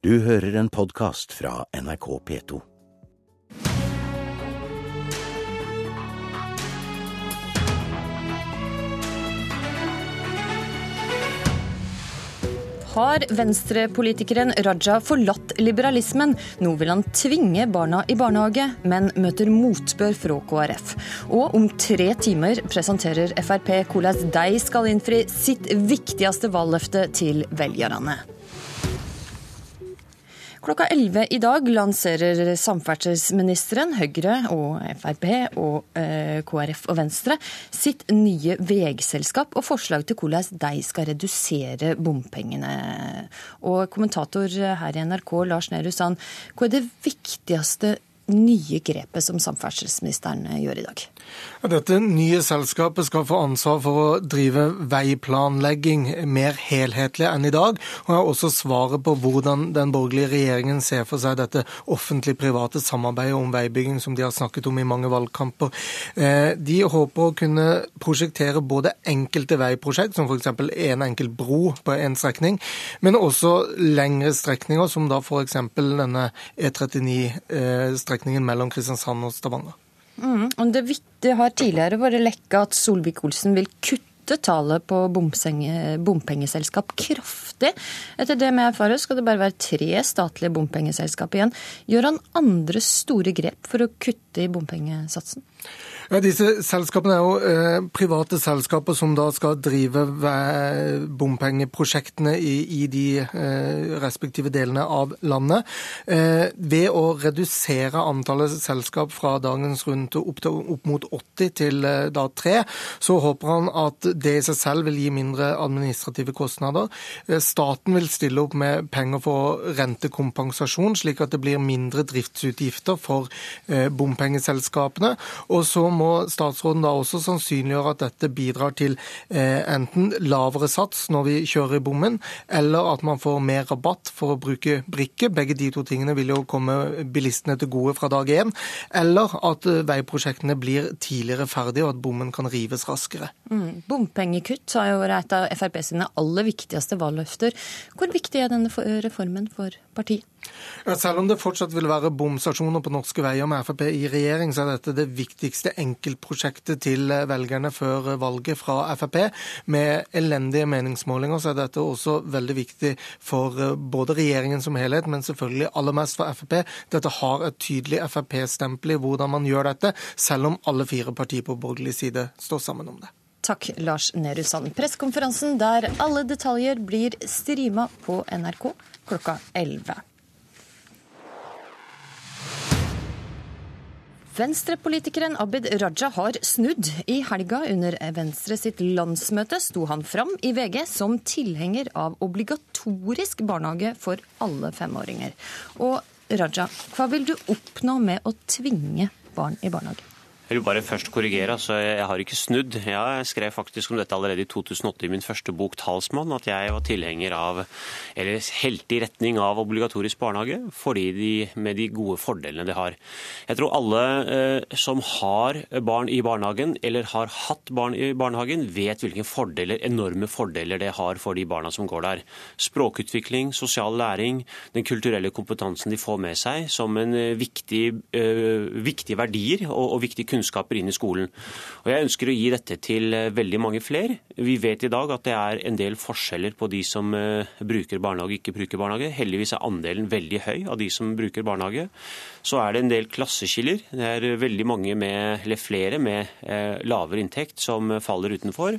Du hører en podkast fra NRK P2. Har venstrepolitikeren Raja forlatt liberalismen? Nå vil han tvinge barna i barnehage, men møter motbør fra KrF. Og om tre timer presenterer Frp hvordan de skal innfri sitt viktigste valgløfte til velgerne. Klokka 11 i dag lanserer samferdselsministeren, Høyre og Frp og eh, KrF og Venstre sitt nye veiselskap og forslag til hvordan de skal redusere bompengene. Og kommentator her i NRK, Lars Nehru Sand, hva er det viktigste nye grepet som samferdselsministeren gjør i dag? Dette nye selskapet skal få ansvar for å drive veiplanlegging mer helhetlig enn i dag, og har også svaret på hvordan den borgerlige regjeringen ser for seg dette offentlig-private samarbeidet om veibygging som de har snakket om i mange valgkamper. Eh, de håper å kunne prosjektere både enkelte veiprosjekt, som f.eks. en enkelt bro på en strekning, men også lengre strekninger, som da f.eks. denne E39-strekningen mellom Kristiansand og Stavanger. Mm, det, det har tidligere vært lekka at Solvik-Olsen vil kutte tallet på bompengeselskap kraftig. Etter det vi erfarer, skal det bare være tre statlige bompengeselskap igjen. Gjør han andre store grep for å kutte i bompengesatsen? Ja, Disse selskapene er jo eh, private selskaper som da skal drive bompengeprosjektene i, i de eh, respektive delene av landet. Eh, ved å redusere antallet selskap fra dagens rundt opp, til, opp mot 80 til eh, da 3, så håper han at det i seg selv vil gi mindre administrative kostnader. Eh, staten vil stille opp med penger for rentekompensasjon, slik at det blir mindre driftsutgifter for eh, bompengeselskapene. Og så må statsråden da også sannsynliggjøre at dette bidrar til eh, enten lavere sats når vi kjører i bommen, eller at man får mer rabatt for å bruke brikke. Begge de to tingene vil jo komme bilistene til gode fra dag én. Eller at eh, veiprosjektene blir tidligere ferdige, og at bommen kan rives raskere. Mm. Bompengekutt har jo vært et av Frp sine aller viktigste valgløfter. Hvor viktig er denne reformen for partiet? Ja, selv om det fortsatt vil være bomstasjoner på norske veier med Frp i regjering, så er dette det viktigste enkeltprosjektet til velgerne før valget fra Frp. Med elendige meningsmålinger så er dette også veldig viktig for eh, både regjeringen som helhet, men selvfølgelig aller mest for Frp. Dette har et tydelig Frp-stempel i hvordan man gjør dette, selv om alle fire partier på borgerlig side står sammen om det. Takk, Lars Nehru Sand. Pressekonferansen der alle detaljer blir streama på NRK klokka 11. Venstrepolitikeren Abid Raja har snudd. I helga under Venstre sitt landsmøte sto han fram i VG som tilhenger av obligatorisk barnehage for alle femåringer. Og Raja, hva vil du oppnå med å tvinge barn i barnehage? Jeg vil bare først korrigere. altså Jeg har ikke snudd. Jeg skrev faktisk om dette allerede i 2008 i min første bok 'Talsmann', at jeg var tilhenger av, eller helte i retning av obligatorisk barnehage, fordi de, med de gode fordelene det har. Jeg tror alle eh, som har barn i barnehagen, eller har hatt barn i barnehagen, vet hvilke fordeler, enorme fordeler det har for de barna som går der. Språkutvikling, sosial læring, den kulturelle kompetansen de får med seg som en eh, viktig, eh, viktige verdier og, og viktig kunnskap kunnskaper inn i skolen. Og Jeg ønsker å gi dette til eh, veldig mange flere. Vi vet i dag at det er en del forskjeller på de som eh, bruker barnehage og ikke bruker barnehage. Heldigvis er andelen veldig høy av de som bruker barnehage. Så er det en del klasseskiller. Det er veldig mange med, eller flere med eh, lavere inntekt som faller utenfor.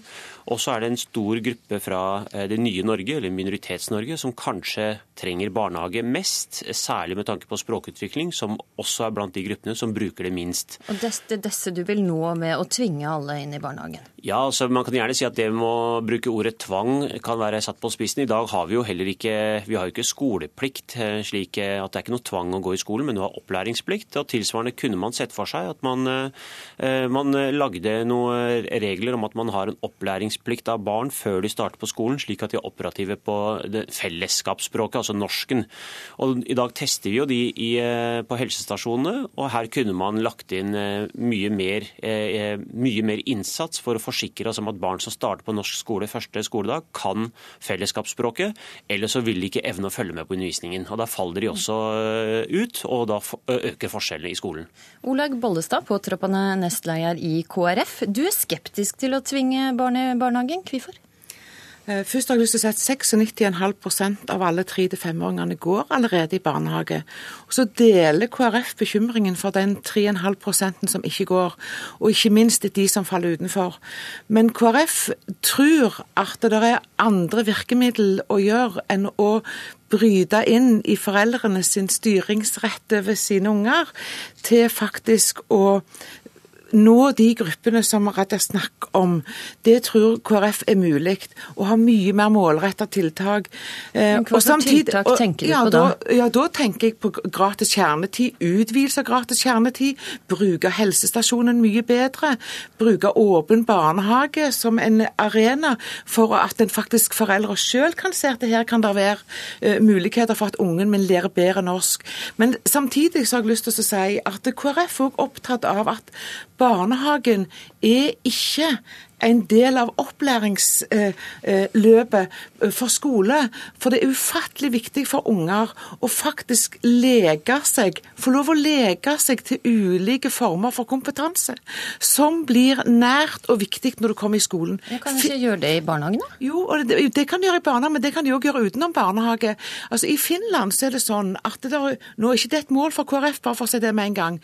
Og så er det en stor gruppe fra det nye Norge, eller Minoritets-Norge, som kanskje trenger barnehage mest, særlig med tanke på språkutvikling, som også er blant de gruppene som bruker det minst. Og det, det, disse du vil nå med å tvinge alle inn i barnehagen? Ja, altså Man kan gjerne si at det med å bruke ordet tvang kan være satt på spissen. I dag har vi jo heller ikke, vi har jo ikke skoleplikt, eh, slik eh, at det er ikke noe tvang å gå i skolen, men du har opplæringsplikt. og Tilsvarende kunne man sett for seg at man, eh, man lagde noen regler om at man har en opplæringsplikt av barn før de starter på skolen, slik at de er operative på fellesskapsspråket, altså norsken. Og I dag tester vi jo de i, på helsestasjonene, og her kunne man lagt inn mye mer, eh, mye mer, innsats for å forsikre oss om at barn som starter på norsk skole første skoledag, kan fellesskapsspråket. Eller så vil de ikke evne å følge med på undervisningen. og Da faller de også ut, og da øker forskjellene i skolen. Olaug Bollestad, påtroppende nestleder i KrF. Du er skeptisk til å tvinge barn i barnehagen. Hvorfor? Eh, først har jeg lyst til å si at 96,5 av alle 3-5-åringene går allerede i barnehage. Og Så deler KrF bekymringen for den 3,5% som ikke går, og ikke minst de som faller utenfor. Men KrF tror at det er andre virkemiddel å gjøre enn å bryte inn i foreldrene sin styringsrett over sine unger, til faktisk å nå de gruppene som Raja snakker om, det tror KrF er mulig. Å ha mye mer målretta tiltak. Eh, Men hva slags tiltak tenker du ja, på da? da? Ja, Da tenker jeg på gratis kjernetid. Utvidelse av gratis kjernetid. Bruke helsestasjonen mye bedre. Bruke åpen barnehage som en arena for at en faktisk foreldre sjøl kan se at her kan det være uh, muligheter for at ungen min lærer bedre norsk. Men samtidig så har jeg lyst til å si at KrF er også opptatt av at barnehagen er ikke en del av opplæringsløpet for skole. For det er ufattelig viktig for unger å faktisk leke seg, få lov å leke seg til ulike former for kompetanse, som blir nært og viktig når du kommer i skolen. Jeg kan ikke gjøre det i barnehagen, da? Jo, det, det kan du gjøre i barnehagen, men det kan du òg gjøre utenom barnehage. Altså, I Finland så er det sånn at det der, Nå er ikke det et mål for KrF, bare for å si det med en gang,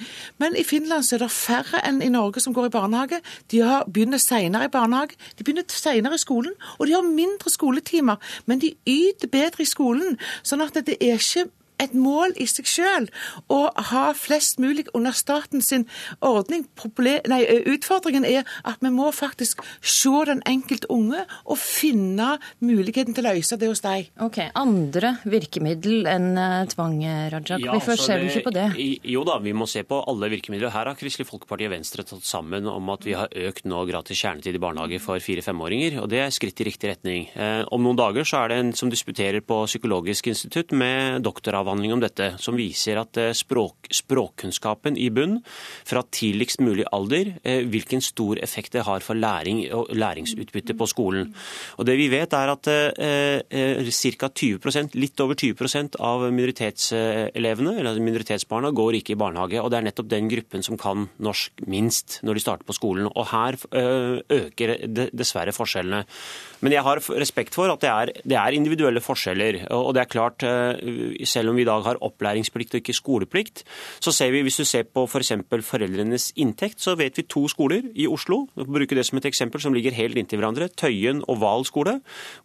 men i Finland så er det færre enn i Norge som går i barnehage. De har, begynner senere i barnehage. De begynner senere i skolen, og de har mindre skoletimer. Men de yter bedre i skolen. Sånn at det er ikke et mål i seg selv å ha flest mulig under statens ordning. Nei, utfordringen er at vi må faktisk se den enkelte unge og finne muligheten til å løse det hos dem. Ok, Andre virkemiddel enn tvang, Rajak. Ja, Hvorfor ser du ikke på det? Jo da, vi må se på alle virkemidler. Her har Kristelig Folkeparti og Venstre tatt sammen om at vi har økt nå gratis kjernetid i barnehage for fire-femåringer, og det er skritt i riktig retning. Eh, om noen dager så er det en som disputerer på Psykologisk institutt med doktoravhandling avhandling om dette som viser at eh, språk, språkkunnskapen i bunn fra tidligst mulig alder, eh, hvilken stor effekt det har for læring og læringsutbytte på skolen. Og det vi vet er at eh, ca. 20% litt over 20% av minoritetselevene, eller minoritetsbarna, går ikke i barnehage. Og det er nettopp den gruppen som kan norsk minst når de starter på skolen. Og her øker dessverre forskjellene. Men jeg har respekt for at det er, det er individuelle forskjeller. Og det er klart, selv om vi i dag har opplæringsplikt og ikke skoleplikt, så ser vi, hvis du ser på f.eks. For foreldrenes inntekt, så vet vi to skoler i Oslo, bruke det som et eksempel, som ligger helt inntil hverandre. Tøyen og Val skole,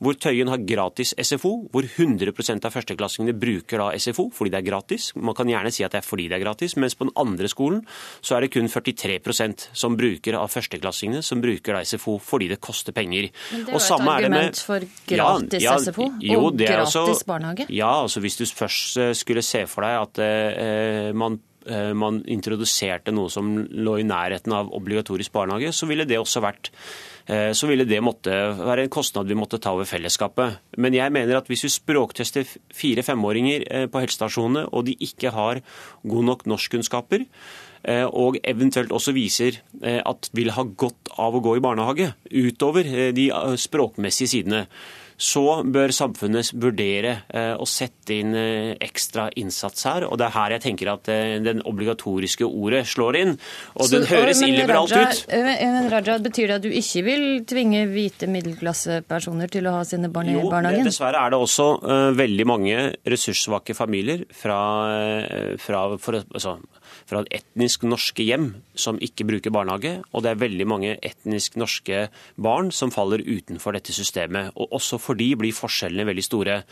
hvor Tøyen har gratis SFO, hvor 100% av førsteklassingene bruker da SFO fordi det er gratis. Man kan gjerne si at det er fordi det er gratis, mens på den andre skolen så er det kun 43% som bruker av førsteklassingene som bruker da SFO fordi det koster penger. Men det er jo et argument for gratis ja, ja, SFO jo, og gratis også, barnehage? Ja, altså hvis du først skulle se for deg at eh, man eh, man introduserte noe som lå i nærheten av obligatorisk barnehage, så ville det også vært eh, så ville det måtte være en kostnad vi måtte ta over fellesskapet. Men jeg mener at hvis vi språktester fire-femåringer på helsestasjonene, og de ikke har god nok norskkunnskaper, og eventuelt også viser at vil ha godt av å gå i barnehage, utover de språkmessige sidene, så bør samfunnet vurdere eh, å sette inn eh, ekstra innsats her. Og det er her jeg tenker at eh, den obligatoriske ordet slår inn. Og så, den høres illiberalt ut. Men Raja, Betyr det at du ikke vil tvinge hvite middelklassepersoner til å ha sine barn i barnehagen? Jo, dessverre er det også uh, veldig mange ressurssvake familier fra, fra for, altså, fra etnisk norske hjem som ikke bruker barnehage, og det er veldig mange etnisk norske barn som faller utenfor dette systemet. og Også for de blir forskjellene veldig store.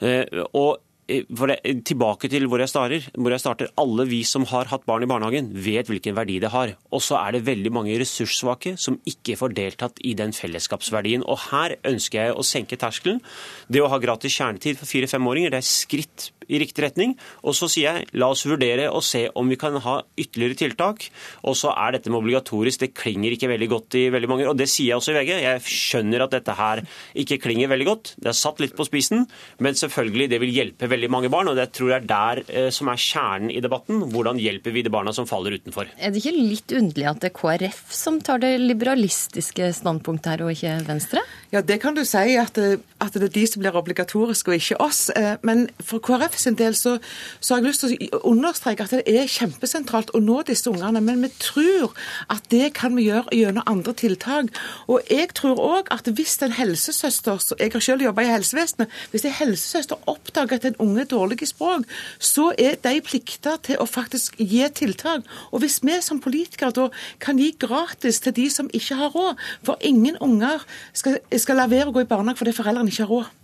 Eh, og det, tilbake til hvor jeg, starter, hvor jeg starter. Alle vi som har hatt barn i barnehagen, vet hvilken verdi det har. Og så er det veldig mange ressurssvake som ikke får deltatt i den fellesskapsverdien. Og her ønsker jeg å senke terskelen. Det å ha gratis kjernetid for fire-femåringer det er skritt i riktig retning. Og så sier jeg la oss vurdere og se om vi kan ha ytterligere tiltak. Og så er dette med obligatorisk, det klinger ikke veldig godt i veldig mange Og det sier jeg også i VG. Jeg skjønner at dette her ikke klinger veldig godt. Det er satt litt på spisen, men selvfølgelig det vil hjelpe veldig mange barn. Og det tror jeg er der eh, som er kjernen i debatten. Hvordan hjelper vi de barna som faller utenfor? Er det ikke litt underlig at det er KrF som tar det liberalistiske standpunktet her, og ikke Venstre? Ja, det kan du si, at det, at det er de som blir obligatoriske, og ikke oss. Eh, men for KrF sin del så, så, har jeg lyst til å understreke at det er kjempesentralt å nå disse ungene. Men vi tror at det kan vi gjøre gjennom andre tiltak. Og jeg tror òg at hvis en helsesøster Jeg har selv jobba i helsevesenet. Hvis en helsesøster oppdager at en unge er dårlig i språk, så er de plikta til å faktisk gi tiltak. Og hvis vi som politikere da kan gi gratis til de som ikke har råd, for ingen unger skal, skal la være å gå i barnehage fordi foreldrene ikke har råd.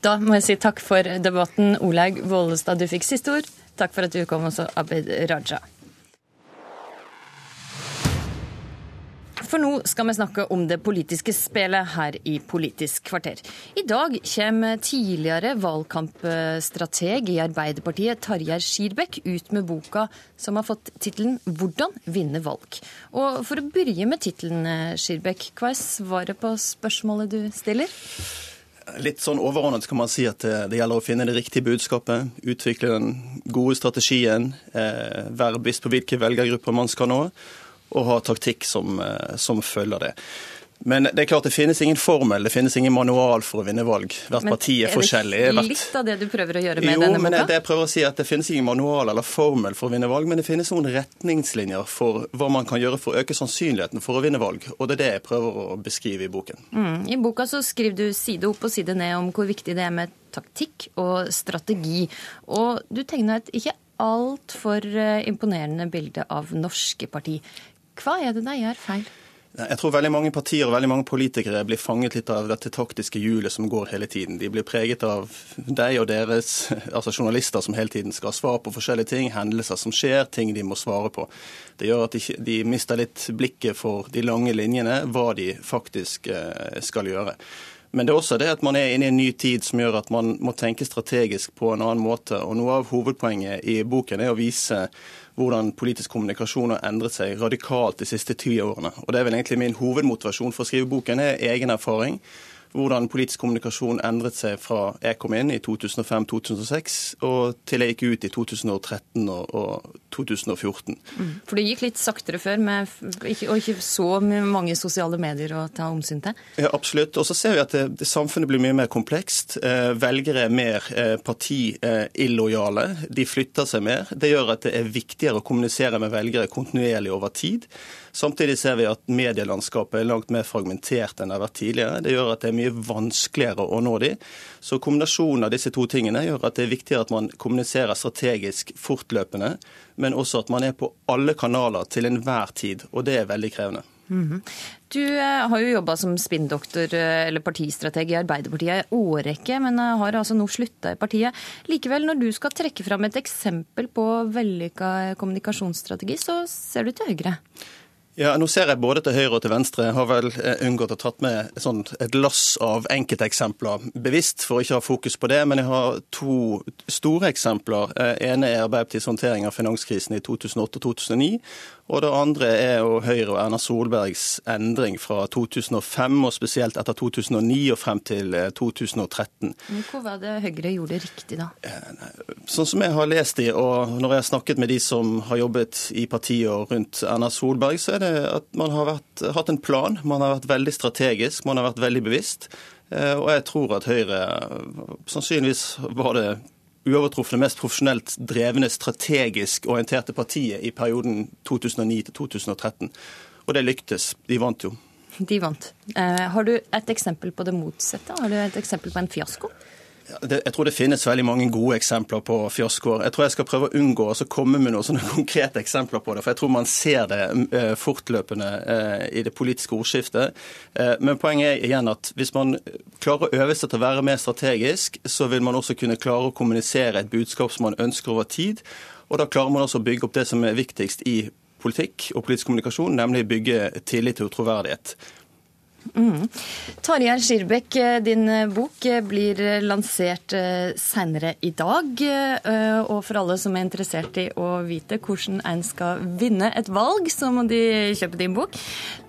Da må jeg si takk for debatten. Olaug Vollestad, du fikk siste ord. Takk for at du kom også, Abid Raja. For nå skal vi snakke om det politiske spelet her i Politisk kvarter. I dag kommer tidligere valgkampstrateg i Arbeiderpartiet Tarjei Skirbekk ut med boka som har fått tittelen 'Hvordan vinne valg'. Og For å begynne med tittelen, Skirbekk, hva er svaret på spørsmålet du stiller? Litt sånn overordnet kan man si at det gjelder å finne det riktige budskapet, utvikle den gode strategien, eh, være bevisst på hvilke velgergrupper man skal nå og ha taktikk som, eh, som følger det. Men det er klart det finnes ingen formel, det finnes ingen manual for å vinne valg. Hvert men parti er, forskjellig. Er det litt av det du prøver å gjøre med jo, denne boka? Jo, Men det jeg prøver å si at Det finnes ingen manual eller formel for å vinne valg, men det finnes noen retningslinjer for hva man kan gjøre for å øke sannsynligheten for å vinne valg. Og det er det jeg prøver å beskrive i boken. Mm. I boka så skriver du side opp og side ned om hvor viktig det er med taktikk og strategi. Og du tegner et ikke altfor eh, imponerende bilde av norske parti. Hva er det de gjør feil? Jeg tror veldig mange partier og veldig mange politikere blir fanget litt av dette taktiske hjulet som går hele tiden. De blir preget av deg og deres altså journalister som hele tiden skal svare på forskjellige ting, hendelser som skjer, ting de må svare på. Det gjør at de, de mister litt blikket for de lange linjene, hva de faktisk eh, skal gjøre. Men det er også det at man er inne i en ny tid som gjør at man må tenke strategisk på en annen måte. Og Noe av hovedpoenget i boken er å vise hvordan politisk kommunikasjon har endret seg radikalt de siste ti årene. Og Det er vel egentlig min hovedmotivasjon for å skrive boken, er egen erfaring hvordan politisk kommunikasjon endret seg fra jeg kom inn i 2005-2006 og til jeg gikk ut i 2013 og, og 2014. Mm. For det gikk litt saktere før, med, ikke, og ikke så mange sosiale medier å ta omsyn til? Ja, absolutt. Og så ser vi at det, det samfunnet blir mye mer komplekst. Eh, velgere er mer eh, partiillojale. De flytter seg mer. Det gjør at det er viktigere å kommunisere med velgere kontinuerlig over tid. Samtidig ser vi at medielandskapet er langt mer fragmentert enn det har vært tidligere. Det gjør at det er mye vanskeligere å nå de. Så kombinasjonen av disse to tingene gjør at det er viktigere at man kommuniserer strategisk fortløpende, men også at man er på alle kanaler til enhver tid. Og det er veldig krevende. Mm -hmm. Du eh, har jo jobba som spinndoktor eh, eller partistrateg i Arbeiderpartiet i årrekke, men eh, har altså nå slutta i partiet. Likevel, når du skal trekke fram et eksempel på vellykka kommunikasjonsstrategi, så ser du til høyre. Ja, Nå ser jeg både til høyre og til venstre. Jeg har vel eh, unngått å tatt med sånn, et lass av enkelteksempler bevisst for å ikke ha fokus på det. Men jeg har to store eksempler. Eh, ene er Arbeiderpartiets håndtering av finanskrisen i 2008-2009. Og det andre er jo Høyre og Erna Solbergs endring fra 2005, og spesielt etter 2009 og frem til 2013. Eh, Men Hvor var det Høyre gjorde riktig, da? Sånn som jeg har lest de, og når jeg har snakket med de som har jobbet i partiet og rundt Erna Solberg, så er det at man har vært, hatt en plan. Man har vært veldig strategisk, man har vært veldig bevisst. Eh, og jeg tror at Høyre sannsynligvis var det uovertrufne, mest profesjonelt drevne, strategisk orienterte partiet i perioden 2009 til 2013. Og det lyktes. De vant jo. De vant. Eh, har du et eksempel på det motsatte? Har du et eksempel på en fiasko? Jeg tror det finnes veldig mange gode eksempler på fiaskoer. Jeg tror jeg skal prøve å unngå å komme med noen sånne konkrete eksempler på det. For jeg tror man ser det eh, fortløpende eh, i det politiske ordskiftet. Eh, men poenget er igjen at hvis man klarer å øve seg til å være mer strategisk, så vil man også kunne klare å kommunisere et budskap som man ønsker over tid. Og da klarer man også å bygge opp det som er viktigst i politikk og politisk kommunikasjon, nemlig bygge tillit og troverdighet. Mm. Tarjei Skirbekk, eh, din eh, bok eh, blir lansert senere i dag. Og for alle som er interessert i å vite hvordan en skal vinne et valg, så må de kjøpe din bok.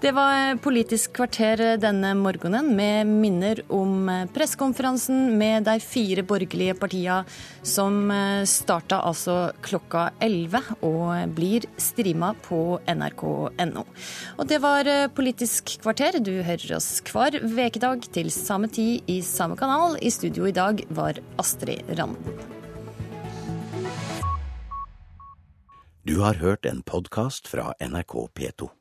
Det var Politisk kvarter denne morgenen med minner om pressekonferansen med de fire borgerlige partiene som starta altså klokka 11 og blir streama på nrk.no. Og det var Politisk kvarter. Du hører hører oss hver vekedag til samme tid i samme kanal. I studio i dag var Astrid Randen. Du har hørt en podkast fra NRK P2.